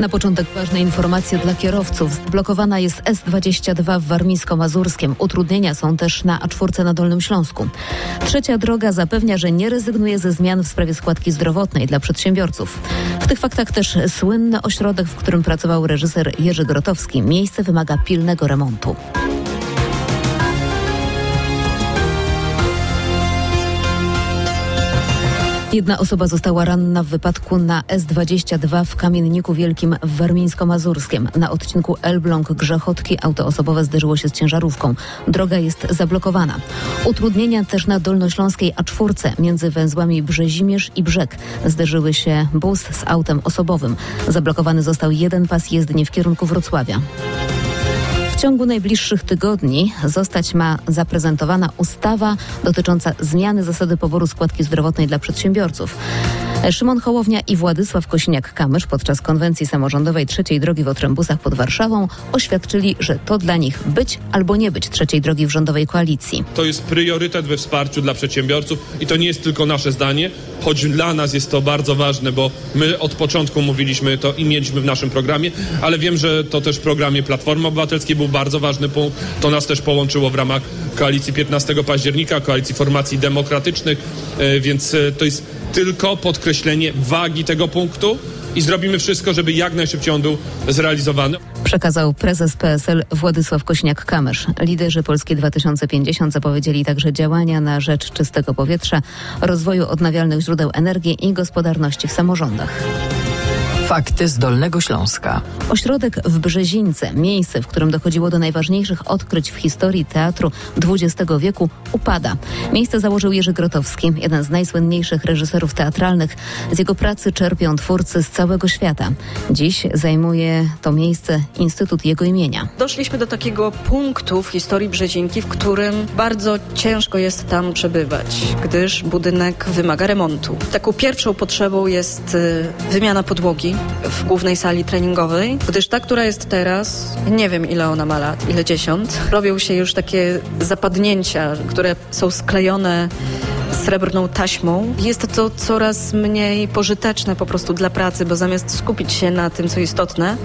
Na początek ważne informacje dla kierowców. Blokowana jest S22 w Warmińsko-Mazurskiem. Utrudnienia są też na A4 na Dolnym Śląsku. Trzecia droga zapewnia, że nie rezygnuje ze zmian w sprawie składki zdrowotnej dla przedsiębiorców. W tych faktach też słynny ośrodek, w którym pracował reżyser Jerzy Grotowski. Miejsce wymaga pilnego remontu. Jedna osoba została ranna w wypadku na S22 w Kamienniku Wielkim w Warmińsko-Mazurskiem. Na odcinku Elbląg-Grzechotki auto osobowe zderzyło się z ciężarówką. Droga jest zablokowana. Utrudnienia też na dolnośląskiej A4 między węzłami Brzezimierz i Brzeg. Zderzyły się bus z autem osobowym. Zablokowany został jeden pas jezdni w kierunku Wrocławia. W ciągu najbliższych tygodni zostać ma zaprezentowana ustawa dotycząca zmiany zasady poboru składki zdrowotnej dla przedsiębiorców. Szymon Hołownia i Władysław Kosiniak-Kamysz podczas konwencji samorządowej trzeciej drogi w Otrębusach pod Warszawą oświadczyli, że to dla nich być albo nie być trzeciej drogi w rządowej koalicji. To jest priorytet we wsparciu dla przedsiębiorców i to nie jest tylko nasze zdanie, choć dla nas jest to bardzo ważne, bo my od początku mówiliśmy to i mieliśmy w naszym programie, ale wiem, że to też w programie Platformy Obywatelskiej był bardzo ważny punkt. To nas też połączyło w ramach koalicji 15 października, koalicji formacji demokratycznych, e, więc e, to jest tylko podkreślenie wagi tego punktu i zrobimy wszystko, żeby jak najszybciej on był zrealizowany. Przekazał prezes PSL Władysław Kośniak-Kamysz. Liderzy Polskie 2050 zapowiedzieli także działania na rzecz czystego powietrza, rozwoju odnawialnych źródeł energii i gospodarności w samorządach. Fakty z Dolnego Śląska. Ośrodek w Brzezińce, miejsce, w którym dochodziło do najważniejszych odkryć w historii teatru XX wieku, upada. Miejsce założył Jerzy Grotowski, jeden z najsłynniejszych reżyserów teatralnych. Z jego pracy czerpią twórcy z całego świata. Dziś zajmuje to miejsce Instytut jego imienia. Doszliśmy do takiego punktu w historii Brzezinki, w którym bardzo ciężko jest tam przebywać, gdyż budynek wymaga remontu. Taką pierwszą potrzebą jest y, wymiana podłogi w głównej sali treningowej, gdyż ta, która jest teraz, nie wiem ile ona ma lat, ile dziesiąt, robią się już takie zapadnięcia, które są sklejone srebrną taśmą. Jest to coraz mniej pożyteczne po prostu dla pracy, bo zamiast skupić się na tym, co istotne,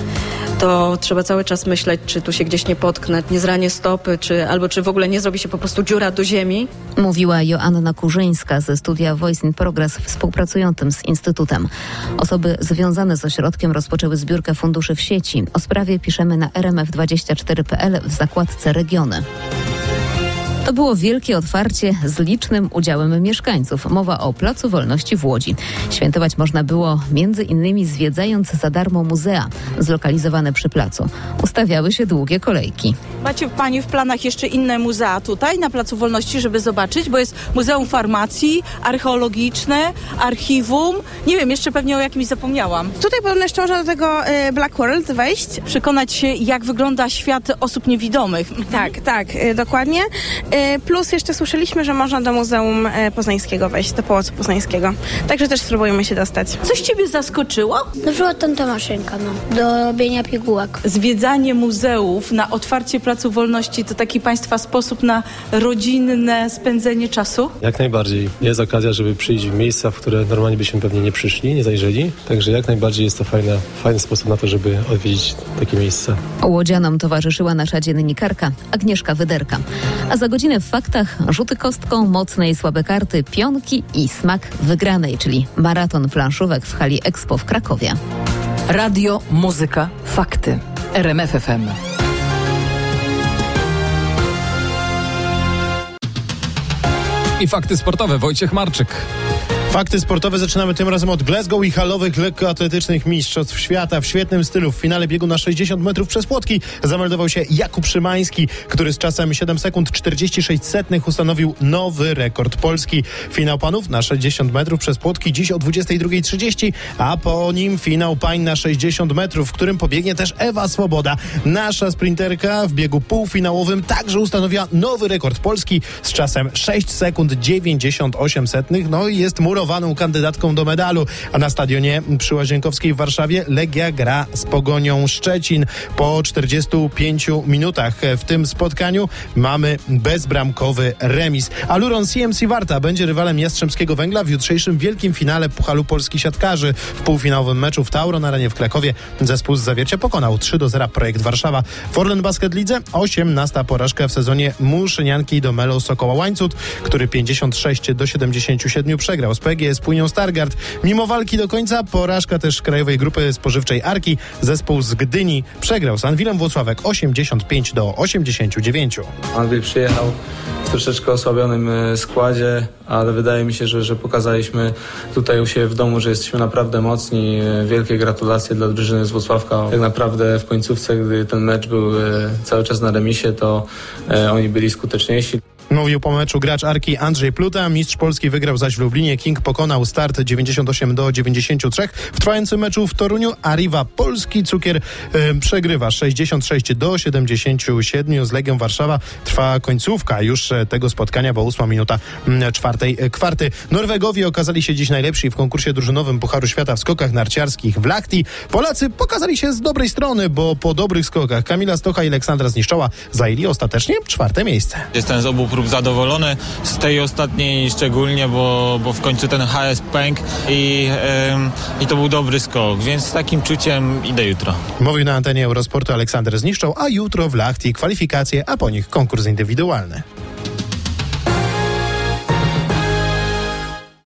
to trzeba cały czas myśleć, czy tu się gdzieś nie potknę, nie zranię stopy, czy, albo czy w ogóle nie zrobi się po prostu dziura do ziemi. Mówiła Joanna Kurzyńska ze studia Voice in Progress współpracującym z Instytutem. Osoby związane z ośrodkiem rozpoczęły zbiórkę funduszy w sieci. O sprawie piszemy na rmf24.pl w zakładce Regiony. To było wielkie otwarcie z licznym udziałem mieszkańców. Mowa o Placu Wolności w Łodzi. Świętować można było między innymi zwiedzając za darmo muzea zlokalizowane przy placu. Ustawiały się długie kolejki. Macie Pani w planach jeszcze inne muzea tutaj na Placu Wolności, żeby zobaczyć, bo jest Muzeum Farmacji, Archeologiczne, Archiwum. Nie wiem, jeszcze pewnie o jakimś zapomniałam. Tutaj podobno jeszcze można do tego y, Black World wejść. Przekonać się, jak wygląda świat osób niewidomych. Tak, tak, y, dokładnie. Y, Plus jeszcze słyszeliśmy, że można do Muzeum y, Poznańskiego wejść, do Pałacu Poznańskiego. Także też spróbujemy się dostać. Coś Ciebie zaskoczyło? Na przykład tam ta maszynka, no, do robienia pigułek. Zwiedzanie muzeów na otwarcie Placu Wolności to taki Państwa sposób na rodzinne spędzenie czasu? Jak najbardziej. Jest okazja, żeby przyjść w miejsca, w które normalnie byśmy pewnie nie przyszli, nie zajrzeli. Także jak najbardziej jest to fajna, fajny sposób na to, żeby odwiedzić takie miejsca. Łodzianom towarzyszyła nasza dziennikarka Agnieszka Wyderka. A za godzinę w faktach rzuty kostką, mocne i słabe karty, pionki i smak wygranej, czyli maraton planszówek w hali Expo w Krakowie. Radio, muzyka, fakty. RMF FM. I fakty sportowe. Wojciech Marczyk. Fakty sportowe zaczynamy tym razem od Glasgow i halowych lekkoatletycznych mistrzostw świata w świetnym stylu. W finale biegu na 60 metrów przez płotki zameldował się Jakub Szymański, który z czasem 7 sekund 46 setnych ustanowił nowy rekord Polski. Finał panów na 60 metrów przez płotki dziś o 22.30, a po nim finał pań na 60 metrów, w którym pobiegnie też Ewa Swoboda. Nasza sprinterka w biegu półfinałowym także ustanowiła nowy rekord Polski z czasem 6 sekund 98 setnych. No i jest mur murowaną kandydatką do medalu. A na stadionie przy Łazienkowskiej w Warszawie Legia gra z Pogonią Szczecin. Po 45 minutach w tym spotkaniu mamy bezbramkowy remis. A Luron CMC Warta będzie rywalem Jastrzębskiego Węgla w jutrzejszym wielkim finale Puchalu Polski Siatkarzy. W półfinałowym meczu w Tauro na arenie w Krakowie zespół z Zawiercia pokonał 3 do 0 projekt Warszawa. W Orlen Basket Lidze 18 porażka w sezonie Muszynianki do Melo Sokoła Łańcut, który 56 do 77 przegrał z PGS Płynią Stargard. Mimo walki do końca porażka też Krajowej Grupy Spożywczej Arki. Zespół z Gdyni przegrał z Anwilem Włocławek 85 do 89. Anwil przyjechał w troszeczkę osłabionym e, składzie, ale wydaje mi się, że, że pokazaliśmy tutaj u siebie w domu, że jesteśmy naprawdę mocni. E, Wielkie gratulacje dla drużyny z Włocławka. Tak naprawdę w końcówce, gdy ten mecz był e, cały czas na remisie, to oni byli skuteczniejsi. Mówił po meczu gracz Arki Andrzej Pluta. Mistrz Polski wygrał zaś w Lublinie. King pokonał start 98 do 93. W trwającym meczu w Toruniu Arriva Polski Cukier przegrywa 66 do 77 z Legią Warszawa. Trwa końcówka już e, tego spotkania, bo ósma minuta m, czwartej e, kwarty. Norwegowie okazali się dziś najlepsi w konkursie drużynowym Pucharu Świata w skokach narciarskich w Lachti. Polacy pokazali się z dobrej strony, bo po dobrych skokach Kamila Stocha i Aleksandra Zniszczoła zajęli ostatecznie czwarte miejsce. Jestem z obu zadowolony, z tej ostatniej szczególnie, bo, bo w końcu ten HS pękł i, ym, i to był dobry skok, więc z takim czuciem idę jutro. Mówił na antenie Eurosportu Aleksander Zniszczą, a jutro w Lachti kwalifikacje, a po nich konkurs indywidualny.